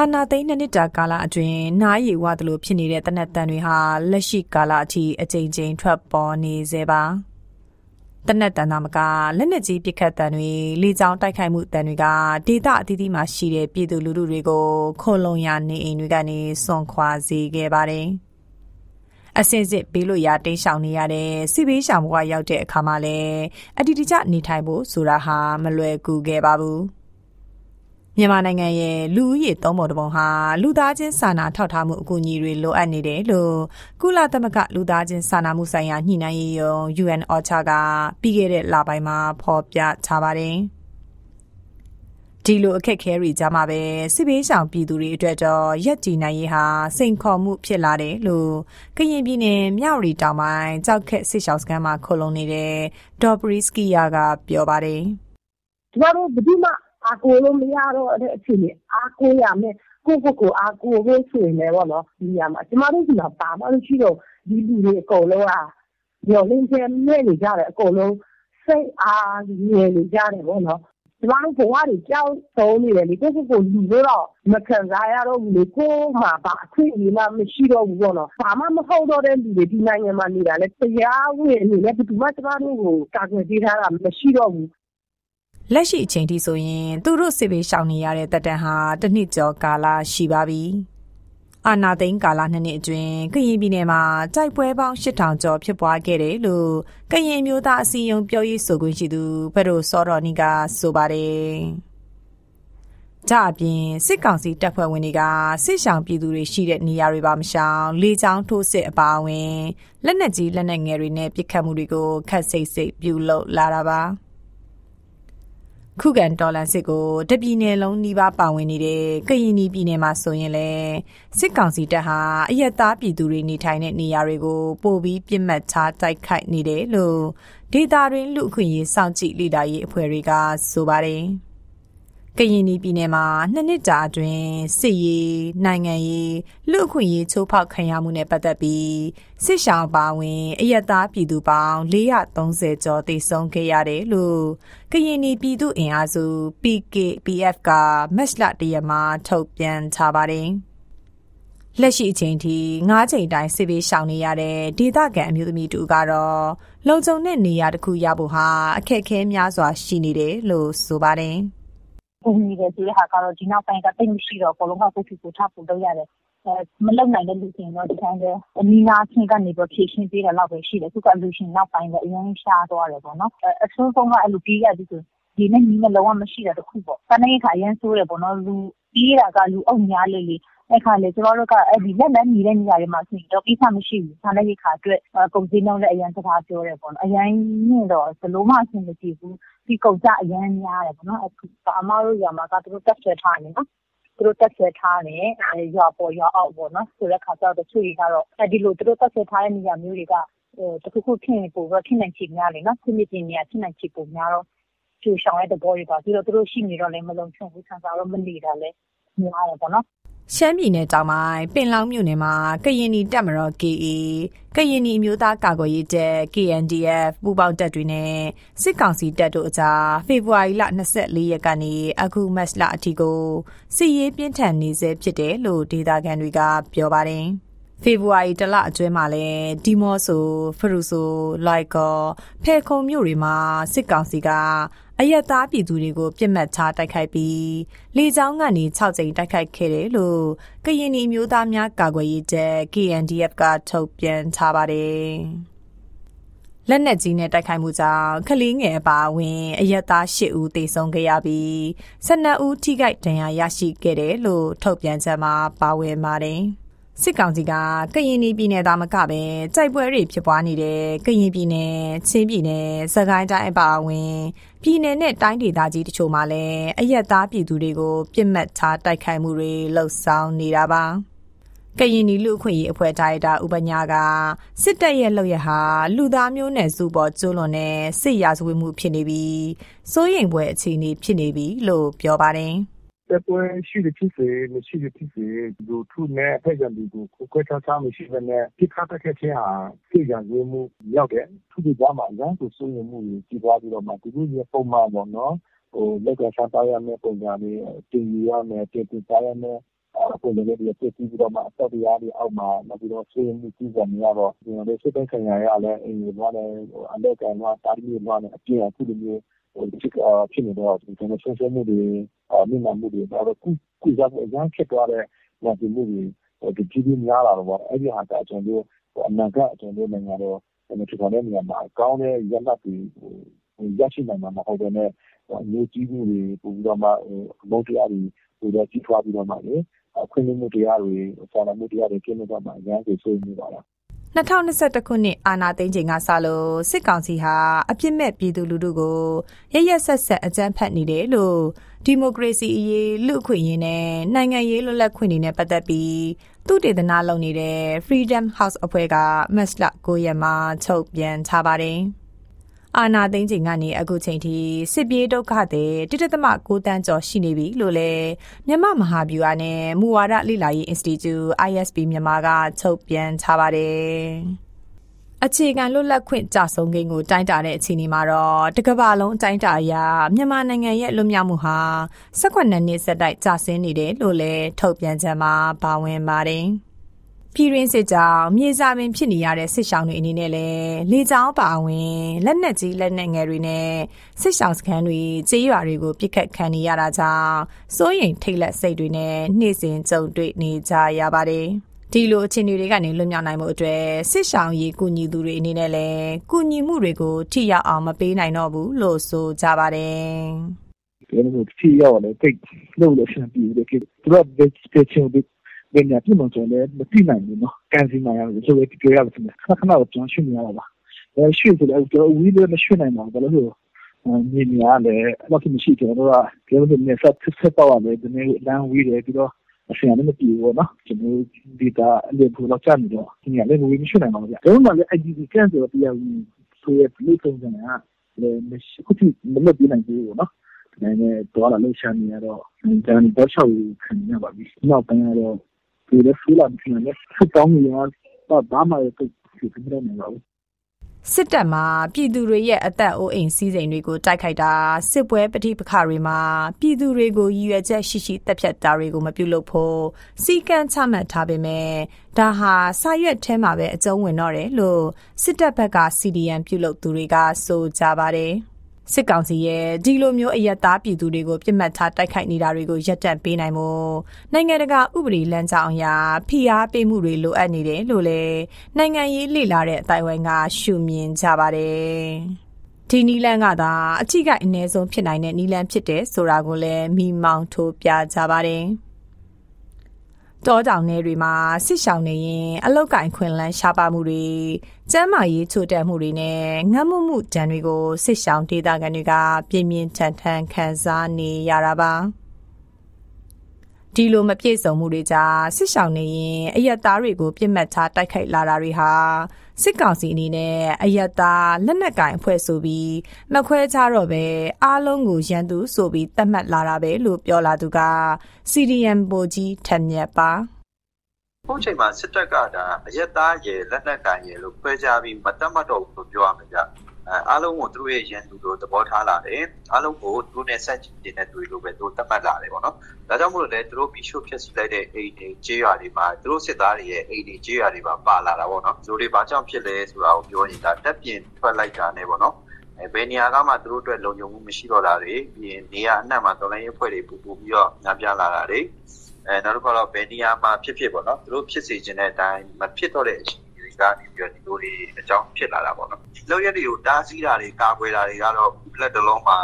အာနာသိန်းနှစ်နှစ်တာကာလအတွင်းနားရည်ဝသလိုဖြစ်နေတဲ့တနက်တန်တွေဟာလက်ရှိကာလအထိအကြိမ်ကြိမ်ထွက်ပေါ်နေစေပါတနက်တန်သာမကလက်နက်ကြီးပစ်ခတ်တန်တွေလေကြောင်းတိုက်ခိုက်မှုတန်တွေကဒေသအသီးသီးမှာရှိတဲ့ပြည်သူလူထုတွေကိုခိုလုံရနေအိမ်တွေကနေစွန့်ခွာစေခဲ့ပါတယ်အစင်စစ်ပေးလို့ရတိတ်ဆောင်နေရတဲ့စီဘေးရှောင်ဘဝရောက်တဲ့အခါမှာလည်းအတီတကျနေထိုင်ဖို့ဆိုတာဟာမလွယ်ကူခဲ့ပါဘူး။ မြန်မာနိုင်ငံရဲ့လူဦးရေသုံးပုံတစ်ပုံဟာလူသားချင်းစာနာထောက်ထားမှုအကူအညီတွေလိုအပ်နေတယ်လို့ကုလသမဂ္ဂလူသားချင်းစာနာမှုဆိုင်ရာညှိနှိုင်းရေးယုံ UN OCHA ကပြီးခဲ့တဲ့လပိုင်းမှာဖော်ပြထားပါတယ်။ဒီလိုအခက်ခဲတွေကြားမှာပဲစစ်ဘေးရှောင်ပြည်သူတွေအတွက်တော့ရက်ကြည်နိုင်ရေးဟာစိန်ခေါ်မှုဖြစ်လာတယ်လို့ကရင်ပြည်နယ်မြောက်ရီတောင်ပိုင်းကြောက်ခက်စစ်ရှောင်စခန်းမှာခိုလုံနေတဲ့ဒေါ်ပရီစကီယာကပြောပါတယ်။ကျမတို့ဘယ်သူမှ အားကိုးလို့မရတော့တဲ့အခြေအနေအားကိုးရမယ်ကိုယ့်ကိုယ်ကိုအားကိုးဖို့ဆိုရင်လည်းပေါ့နော်ဒီနေရာမှာကျမတို့ဒီမှာပါမလို့ရှိတော့ဒီလူတွေအကုန်လုံးကညှော်လင်းချက်နဲ့နေကြတယ်အကုန်လုံးစိတ်အားငြိမ်နေကြတယ်ပေါ့နော်ကျမတို့ဘဝတွေကြောက်ဆုံးနေတယ်လေကိုယ့်ကိုယ်ကိုလူလို့တော့မခံစားရတော့ဘူးလေကိုယ်မှာဘာအခွင့်အရေးမှမရှိတော့ဘူးပေါ့နော်ဘာမှမဟုတ်တော့တဲ့လူတွေဒီနိုင်ငံမှာနေတာလေတရားဝင်အနေနဲ့ဘယ်သူမှကျမတို့ကိုကာကွယ်ပေးထားတာမရှိတော့ဘူး လက်ရှိအချိန်ထိဆိုရင်သူတို့စစ်ဘေးရှောင်နေရတဲ့တက်တန်ဟာတစ်နှစ်ကျော်ကာလရှိပါပြီ။အာနာသိန်းကာလနှစ်နှစ်အတွင်းကရင်ပြည်နယ်မှာတိုက်ပွဲပေါင်း8000ကျော်ဖြစ်ပွားခဲ့တယ်လို့ကရင်မျိုးသားအစည်းအရုံးပြောရေးဆိုခွင့်ရှိသူဖဒိုစောတော်နီကဆိုပါတယ်။ကြအပြင်စစ်ကောင်စီတပ်ဖွဲ့ဝင်တွေကစစ်ဆောင်ပြည်သူတွေရှိတဲ့နေရာတွေပါမရှောင်လေကြောင်းထိုးစစ်အပါအဝင်လက်နက်ကြီးလက်နက်ငယ်တွေနဲ့ပစ်ခတ်မှုတွေကိုခတ်စိတ်စိတ်ပြုလုပ်လာတာပါ။ ခုခံတော်လှန်စစ်ကိုတပြည်နယ်လုံးနှီးပါပါဝင်နေတဲ့ကရင်ပြည်နယ်မှာဆိုရင်လေစစ်ကောင်စီတပ်ဟာအယက်သားပြည်သူတွေနေထိုင်တဲ့နေရာတွေကိုပို့ပြီးပြစ်မှတ်ထားတိုက်ခိုက်နေတယ်လို့ဒေတာတွင်လူအခွင့်ရေးစောင့်ကြည့်လေ့လာရေးအဖွဲ့တွေကဆိုပါတယ်။ ကရင်ပြည်နယ်မှာနှစ်နှစ်တာအတွင်းစစ်ရေးနိုင်ငံရေးလူအခွင့်ရေးချိုးဖောက်ခံရမှုနဲ့ပတ်သက်ပြီးစစ်ရှောင်းပါဝင်အယက်သားပြည်သူပေါင်း430ကျော်သေဆုံးခဲ့ရတယ်လို့ကရင်ပြည်သူအင်အားစု PKPF ကမက်လတရမှာထုတ်ပြန်ထားပါတယ်။လက်ရှိအချိန်ထိ၅ချိန်တိုင်းစစ်ဘေးရှောင်နေရတဲ့ဒေသခံအမျိုးသမီးတူကတော့လုံခြုံတဲ့နေရာတစ်ခုရဖို့ဟာအခက်အခဲများစွာရှိနေတယ်လို့ဆိုပါတယ်။ ကူညီတယ်ဆိုတဲ့ဟာကတော့ဒီနောက်ပိုင်းကသိပ်မရှိတော့ဘူး။အကုန်လုံးကကိုယ့်ဖာကိုယ်ထဖို့လုပ်ရတယ်။မလုပ်နိုင်တဲ့လူဆိုရင်တော့ဒီအတိုင်းပဲအနီးနားချင်းကနေပြီးတော့ဖြေရှင်းပေးတာလောက်ပဲရှိတယ်။အခုကအလှူရှင်နောက်ပိုင်းတော့အရမ်းရှားသွားတယ်ပေါ့နော်။အဆိုးဆုံးကအဲလိုပြေးရပြီဆိုရေနဲ့မီးနဲ့လုံးဝမရှိတာတခုပေါ့။စားနပ်ရိက္ခာအရမ်းဆိုးတယ်ပေါ့နော်။လူပြေးတာကလူအုပ်များလေလေ အဲ့ခါလေကျမတို့ကအဲ့ဒီလက်လန်းနေတဲ့နေရာတွေမှာဆိုရင်တော့ကိစ္စမရှိဘူးစားနပ်ရိက္ခာအတွက်ကုန်စည်နှုန်းလည်းအရင်စကားပြောတယ်ပေါ့နော်အရင်ညင်တော့ဘလို့မှအဆင်မပြေဘူးဒီကုန်ကြအရင်များတယ်ပေါ့နော်အခုအမတို့ရွာမှာကသူတို့တက်ဆွဲထားတယ်နော်သူတို့တက်ဆွဲထားတယ်ရွာပေါ်ရွာအောက်ပေါ့နော်ဆိုတဲ့ခါကျတော့တချို့တွေကတော့အဲဒီလိုသူတို့တက်ဆွဲထားတဲ့နေရာမျိုးတွေကတခုခုဖြစ်နေပို့တော့ဖြစ်နိုင်ချေများလေနော်ဖြစ်နေခြင်းနေရာဖြစ်နိုင်ချေပိုများတော့ကျူဆောင်တဲ့သဘောတွေပါပြီးတော့သူတို့ရှိနေတော့လည်းမလုံခြုံဘူးဆန်စားတော့မနေတာလည်းများတယ်ပေါ့နော် ရှမ်းပြည်နယ်တောင်ပိုင်းပင်လောင်းမြို့နယ်မှာကရင်နီတပ်မတော် KA ကရင်နီအမျိုးသားကာကွယ်ရေးတပ် KNDF ပူးပေါင်းတပ်တွေနဲ့စစ်ကောင်စီတပ်တို့အကြားဖေဖော်ဝါရီလ24ရက်ကနေအခုမတ်လအထိကိုစစ်ရေးပြင်းထန်နေဆဲဖြစ်တယ်လို့ဒေသခံတွေကပြောပါတယ်။ဖေဖော်ဝါရီတလအတွင်းမှာလည်းဒီမော့ဆိုဖရူဆိုလိုက်ကောဖဲခုံမြို့တွေမှာစစ်ကောင်စီက အယက်သားပြည်သူတွေကိုပြစ်မှတ်ထားတိုက်ခိုက်ပြီးလေကြောင်းကနေ6ကြိမ်တိုက်ခိုက်ခဲ့တယ်လို့ကရင်နီမျိုးသားများကာကွယ်ရေးတပ် KNDF ကထုတ်ပြန်ထားပါတယ်။လက်နက်ကြီးနဲ့တိုက်ခိုက်မှုကြောင့်ကလေးငယ်အပါအဝင်အရက်သား၈ဦးသေဆုံးခဲ့ရပြီး12ဦးထိခိုက်ဒဏ်ရာရရှိခဲ့တယ်လို့ထုတ်ပြန်ချက်မှာပါဝင်ပါတယ်။ စစ်ကောင်စီကကရင်ပြည်နယ်သားမကပဲကြိုက်ပွဲတွေဖြစ်ပွားနေတဲ့ကရင်ပြည်နယ်ချင်းပြည်နယ်စကိုင်းတိုင်းအပါအဝင်ပြည်နယ်နဲ့တိုင်းဒေသကြီးတချို့မှာလည်းအရက်သားပြည်သူတွေကိုပြစ်မှတ်ထားတိုက်ခိုက်မှုတွေလှုပ်ဆောင်နေတာပါကရင်နီလူအခွင့်ရေးအဖွဲ့ဒါရိုက်တာဥပညာကစစ်တပ်ရဲ့လုပ်ရဟာလူသားမျိုးနွယ်စုပေါ်ကျူးလွန်တဲ့စစ်ရာဇဝတ်မှုဖြစ်နေပြီးစိုးရိမ်ပွဲအခြေအနေဖြစ်နေပြီလို့ပြောပါတယ် တက်ပွဲရှိတဲ့ဖြစ်စေမရှိတဲ့ဖြစ်စေဒီထုနဲ့အဖက်ရံဒီကိုကိုယ်ချာချာမရှိဘဲနဲ့ပြစ်ခတ်တဲ့ချင်းဟာစိတ်ရရမှုရောက်တယ်သူတို့ကမှအရင်ကစိုးရိမ်မှုကြီးပွားပြီးတော့မှသူတို့ရဲ့ပုံမှန်ပေါ့နော်ဟိုလက်ကစားပါရမယ်ပုံစံလေးတင်ရရမယ်တင်ပြရမယ်ပုံစံလေးတွေပြည့်ပြီးတော့မှအသက်တရားတွေအောက်မှာနောက်ပြီးတော့ဆွေးနွေးကြည့်ကြနေရတော့ဒီလိုစစ်တဲ့ခံရရလဲအင်းဘာလဲအလက်ကန်ကတားပြီးတော့အပြည့်အခုလိုမျိုး ဟိုဒီကဖြစ်နေတော့ဒီကနေ့ဆွေးနွေးမှုတွေအမြင်မှမှုတွေတော့ကုကုစားဖို့အရင်ဖြစ်သွားတဲ့ဝန်ဒီမှုတွေဒီကြည့်ပြီးများလာတော့အဲ့ဒီဟာကအကျွန်တော်အနာကအကျွန်တော်နိုင်ငံတော့ဒီထပေါ်တဲ့နေရာမှာကောင်းတဲ့ရလဒ်တွေဟိုရရှိနိုင်မှာမဟုတ်ဘဲနဲ့မျိုးကြီးမှုတွေပို့ပြီးတော့မှအမုန်းတရားတွေပိုတော့ကြီးထွားပြီးတော့မှလေအခွင့်အရေးမှုတရားတွေစာနာမှုတရားတွေကျင်းပတော့မှအများကြီးဆွေးနွေးပါလား 2021ခုနှစ်အာနာသိန်းချိန်ကစလို့စစ်ကောင်စီဟာအပြစ်မဲ့ပြည်သူလူထုကိုရရက်ဆက်ဆက်အကြမ်းဖက်နေတယ်လို့ဒီမိုကရေစီအရေးလူ့အခွင့်အရေးနဲ့နိုင်ငံရေးလွတ်လပ်ခွင့်တွေနဲ့ပတ်သက်ပြီးသူတေသနာလုပ်နေတဲ့ Freedom House အဖွဲ့ကမက်စလ9ရက်မှာချုပ်ပြန်ထားပါတယ်။ အာနာသိန်းချိန်ကနေအခုချိန်ထိစစ်ပြေးဒုက္ခသည်1.6တန်းကျော်ရှိနေပြီလို့လည်းမြန်မာမဟာဗျူဟာနဲ့မူဝါဒလေ့လာရေး Institute ISP မြန်မာကထုတ်ပြန်ထားပါတယ်။အခြေခံလွတ်လပ်ခွင့်ကြဆုံးကိန်းကိုတိုင်းတာတဲ့အခြေအနေမှာတော့တကဘာလုံးအတိုင်းတာအရမြန်မာနိုင်ငံရဲ့လွတ်မြောက်မှုဟာ18နှစ်ဆက်တိုက်ကျဆင်းနေတယ်လို့လည်းထုတ်ပြန်ချက်မှာပါဝင်ပါတယ်။ ပြည်ရင်းစစ်ကြောင်းမြေစာပင်ဖြစ်နေရတဲ့စစ်ဆောင်တွေအနေနဲ့လည်းလေကြောင်းပါဝင်လက်နက်ကြီးလက်နက်ငယ်တွေနဲ့စစ်ဆောင်စခန်းတွေကြေးရွာတွေကိုပြစ်ခတ်ခံနေရတာကြောင့်စိုးရိမ်ထိတ်လန့်စိတ်တွေနဲ့နှိမ့်စင်ကြုံတွေ့နေကြရပါတယ်ဒီလိုအခြေအနေတွေကနေလွတ်မြောက်နိုင်မှုအတွက်စစ်ဆောင်ရေးကူညီသူတွေအနေနဲ့လည်းကူညီမှုတွေကိုထိရောက်အောင်မပေးနိုင်တော့ဘူးလို့ဆိုကြပါတယ်။ဒီလိုထိရောက်တယ်တိတ်လို့လို့ရှင်ပြီးတယ်သူကဘယ်စချင်ဘယ် ညာပြမစုံလဲမသိနိုင်ဘူးနော်ကန်စီမာရတယ်ဆိုတော့ပြောရမယ်ခဏခဏတော့ကျွန်တော်ရှင်းနေရတာပါအဲရှင်းဆိုတော့ကျွန်တော်ဝီးလည်းမရှင်းနိုင်ပါဘူးဘာလို့လဲမြေနေရလေအဲ့လိုမရှိကျွန်တော်ကပြောလို့နေဆက်ဆက်တော့ရတယ်ဒီနေ့လမ်းဝီးတယ်ပြီးတော့အရှင်လည်းမပြေဘူးနော်ကျွန်တော်ဒီတာလည်းဘူးတော့ချမ်းတော့ဒီနေ့လည်းဝီးမရှိနိုင်ပါဘူးကျွန်တော်လည်း IDP ကန်ဆိုတော့တရားဝင်ဆိုရပြည်ပုံစံကလည်းမရှိခုထိမလုပ်ပြနိုင်ဘူးနော်နိုင်ငံတော်လာလှရှာနေရတော့ဒါနဲ့တော့ချောက်ခံရပါပြီ။နောက်ပိုင်းကတော့ ဒီလိုဖူလာပြီးနေစတောင်းရတော့ဘာမှလည်းဖြစ်နေတယ်နော်စစ်တပ်မှာပြည်သူတွေရဲ့အသက်အိုးအိမ်စီးစိမ်တွေကိုတိုက်ခိုက်တာစစ်ပွဲပဋိပက္ခတွေမှာပြည်သူတွေကိုရည်ရွယ်ချက်ရှိရှိတပ်ဖြတ်တာတွေကိုမပြုလုပ်ဖို့စီကံချမှတ်ထားပေမဲ့ဒါဟာစာရွက်ထဲမှာပဲအကျုံးဝင်တော့တယ်လို့စစ်တပ်ဘက်က CDN ပြုလုပ်သူတွေကဆိုကြပါတယ်။ စစ်ကောင်စီရဲ့ဒီလိုမျိုးအယက်သားပြည်သူတွေကိုပြစ်မှတ်ထားတိုက်ခိုက်နေတာတွေကိုရပ်တန့်ပေးနိုင်မှုနိုင်ငံတကာဥပဒေလမ်းကြောင်းအရဖိအားပေးမှုတွေလိုအပ်နေတယ်လို့လည်းနိုင်ငံရေးလှိလာတဲ့အတိုင်းဝိုင်းကရှုမြင်ကြပါတယ်ဒီနီလန်ကသာအချိကိုက်အ ਨੇ ဆုံးဖြစ်နိုင်တဲ့နီလန်ဖြစ်တယ်ဆိုတာကိုလည်းမိမောင်းထိုးပြကြပါတယ်။ တောတောင်ထဲတွေမှာစစ်ရှောင်နေရင်အလောက်ကင်ခွင်လန်းရှားပါမှုတွေကျန်းမာရေးချို့တက်မှုတွေနဲ့ငတ်မှုမှုဒဏ်တွေကိုစစ်ရှောင်ဒေသခံတွေကပြင်းပြင်းထန်ထန်ခံစားနေရတာပါ ဒီလိုမပြည့်စုံမှုတွေကြားစစ်ရှောင်နေရင်အယက်သားတွေကိုပြစ်မှတ်ထားတိုက်ခိုက်လာတာတွေဟာစစ်ကောင်စီအနေနဲ့အယက်သားလက်နက်ကင်အဖွဲ့ဆိုပြီးမခွဲခြားတော့ပဲအားလုံးကိုရန်သူဆိုပြီးသတ်မှတ်လာတာပဲလို့ပြောလာသူက CDM ဗိုလ်ကြီးထက်မြက်ပါခုချိန်မှာစစ်တပ်ကဒါအယက်သားရဲ့လက်နက်ကင်ရဲ့လို့ခွဲခြားပြီးမတတ်မှတ်တော့ဘူးလို့ပြောရမှာကြ အားလုံးကိုသူတို့ရဲ့ရန်သူတို့သဘောထားလာတယ်အားလုံးကိုသူတို့နဲ့ဆက်ကျင်တဲ့တွေ့လို့ပဲသူတို့သတ်မှတ်လာတယ်ပေါ့နော်ဒါကြောင့်မို့လို့လည်းသူတို့ပြီးရှုဖြစ်စီလိုက်တဲ့အိမ်တွေကြေးရွာတွေမှာသူတို့စစ်သားတွေရဲ့အိမ်တွေကြေးရွာတွေမှာပါလာတာပေါ့နော်သူတို့တွေဘာကြောင့်ဖြစ်လဲဆိုတာကိုပြောရင်ဒါတက်ပြင်ထွက်လိုက်တာနဲ့ပေါ့နော်အဲဘယ်နေရာကမှသူတို့အတွက်လုံခြုံမှုမရှိတော့တာတွေပြီးရင်နေရာအနှံ့မှာတော်လိုင်းရေးဖွဲ့တွေပူပူပြီးတော့ညပြလာတာတွေအဲနောက်တစ်ခါတော့ဘယ်နေရာမှာဖြစ်ဖြစ်ပေါ့နော်သူတို့ဖြစ်စေချင်တဲ့အတိုင်းမဖြစ်တော့တဲ့အချိန်ကနေပြီးတော့ဒီလိုတွေအကြောင်းဖြစ်လာတာပေါ့နော်ဒီ လောက်ရက်တွေကိုတားဆီးတာတွေကာကွယ်တာတွေကတော့လက်တလုံးမှာ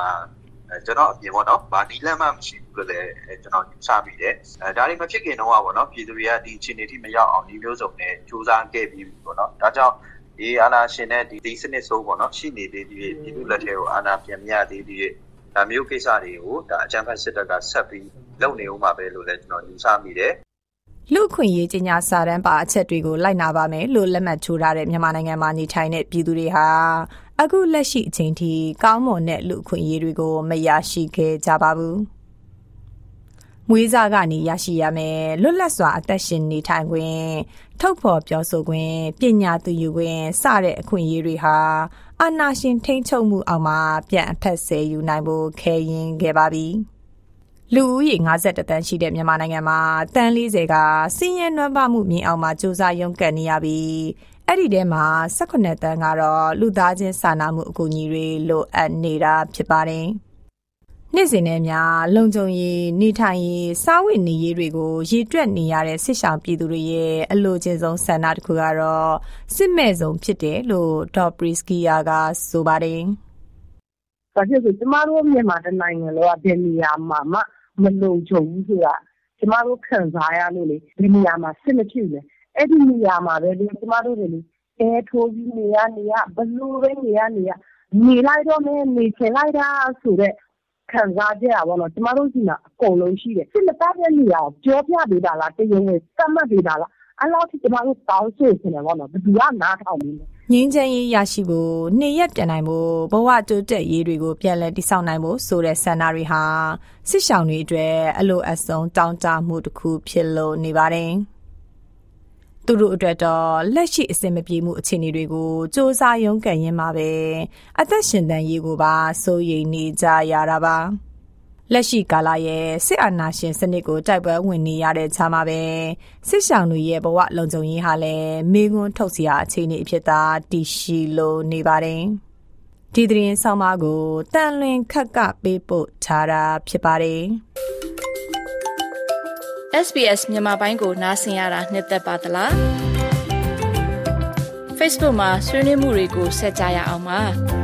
ကျွန်တော်အပြင်ပေါ့နော်ဗာဒီလမ်းမှမရှိဘူးလို့လည်းကျွန်တော်ယူဆမိတယ်အဲဒါတွေမဖြစ်ခင်တော့ပေါ့နော်ပြည်သူတွေကဒီအခြေအနေထိမရောက်အောင်ဒီမျိုးစုံနဲ့စူးစမ်းခဲ့ပြီးပေါ့နော်ဒါကြောင့်ဒီအာနာရှင်နဲ့ဒီဒီစနစ်ဆိုးပေါ့နော်ရှိနေသေးသေးပြည်သူလက်ထဲကိုအာနာပြန်မရသေးသေးဒါမျိုးကိစ္စတွေကိုဒါအကြံဖတ်စစ်တပ်ကဆက်ပြီးလုပ်နေဦးမှာပဲလို့လည်းကျွန်တော်ယူဆမိတယ် လူခွင့်ရေးကြီးညာစာတမ်းပါအချက်တွေကိုလိုက်နာပါမယ်လို့လက်မှတ်ထိုးထားတဲ့မြန်မာနိုင်ငံမှာနေထိုင်တဲ့ပြည်သူတွေဟာအခုလက်ရှိအချိန်ထိကောင်းမွန်တဲ့လူခွင့်ရေးတွေကိုမရရှိခဲ့ကြပါဘူး။မွေးစားကနေရရှိရမယ်လွတ်လပ်စွာအသက်ရှင်နေထိုင်ခွင့်ထုတ်ဖော်ပြောဆိုခွင့်ပညာသင်ယူခွင့်စတဲ့အခွင့်အရေးတွေဟာအာဏာရှင်ထိန်းချုပ်မှုအောက်မှာပြန်အဖက်ဆယ်ယူနိုင်ဖို့ခဲရင်ခဲ့ပါပြီ။ လူဦးရေ52တန်းရှိတဲ့မြန်မာနိုင်ငံမှာတန်း40ကစင်းရဲနွမ်းပါမှုမြင့်အောင်မှာစူးစမ်းရုန်းကန်နေရပြီးအဲ့ဒီထဲမှာ18တန်းကတော့လူသားချင်းစာနာမှုအကူအညီတွေလိုအပ်နေတာဖြစ်ပါတယ်။နေ့စဉ်နဲ့များလုံခြုံရေးနေထိုင်ရေးစားဝတ်နေရေးတွေကိုရည်တွက်နေရတဲ့စစ်ဆောင်ပြည်သူတွေရဲ့အလိုချင်ဆုံးဆန္ဒတစ်ခုကတော့စစ်မဲ့ဆုံးဖြစ်တယ်လို့ဒေါ်ပရီစကီယာကဆိုပါတယ်။ ဘာဖြစ်လို့ကျမတို့မြန်မာတိုင်းနိုင်ငံလောကဘယ်နေရာမှာမှမလုံခြုံဘူးဆိုတာကျမတို့ခံစားရလို့လေဒီနေရာမှာစစ်မဖြစ်လေအဲ့ဒီနေရာမှာပဲလေကျမတို့တွေလေအဲထိုးပြီးနေရနေရဘလို့ပဲနေရနေရနေလိုက်တော့မယ်နေချင်လိုက်တာဆိုတော့ခံစားကြရပါတော့ကျမတို့စီမှာအကုန်လုံးရှိတယ်စစ်မသားတဲ့နေရာကိုပြောပြပေးတာလားတရုံနဲ့စမ်းမှတ်ပေးတာလားအဲ့လောက်ထိကျမတို့တောင်းဆိုနေတယ်ပေါ့နော်ဘယ်သူကနားထောင်နေလဲ ငင်းချမ်းရေးရရှိဖို့နေရက်ပြန်နိုင်ဖို့ဘဝတိုးတက်ရေးတွေကိုပြန်လည်တည်ဆောက်နိုင်ဖို့ဆိုတဲ့ဆန္ဒတွေဟာစစ်ဆောင်တွေအတွက်အလိုအဆုံးတောင်းတမှုတစ်ခုဖြစ်လို့နေပါတယ်။သူတို့အတွက်တော့လက်ရှိအဆင်မပြေမှုအခြေအနေတွေကိုစ조사ရုံးကန်ရင်းမှာပဲအသက်ရှင်တန်ရေးကိုပါစိုးရိမ်နေကြရတာပါ။ လက်ရှိကာလရဲ့စစ်အာဏာရှင်စနစ်ကိုတိုက်ပွဲဝင်နေရတဲ့ခြားမှာပဲစစ်ဆောင်တွေရဲ့ဘဝလုံခြုံရေးဟာလည်းမေးခွန်းထုတ်စရာအခြေအနေအဖြစ်သာတည်ရှိလို့နေပါတယ်။ဒီသတင်းဆောင်မကိုတန်လွင်ခက်ကပေးပို့ထားတာဖြစ်ပါတယ်။ SBS မြန်မာပိုင်းကိုနားဆင်ရတာနှစ်သက်ပါတလား။ Facebook မှာဆွေးနွေးမှုတွေကိုဆက်ကြရအောင်ပါ။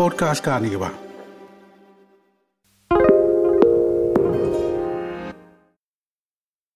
podcast ကနေပါ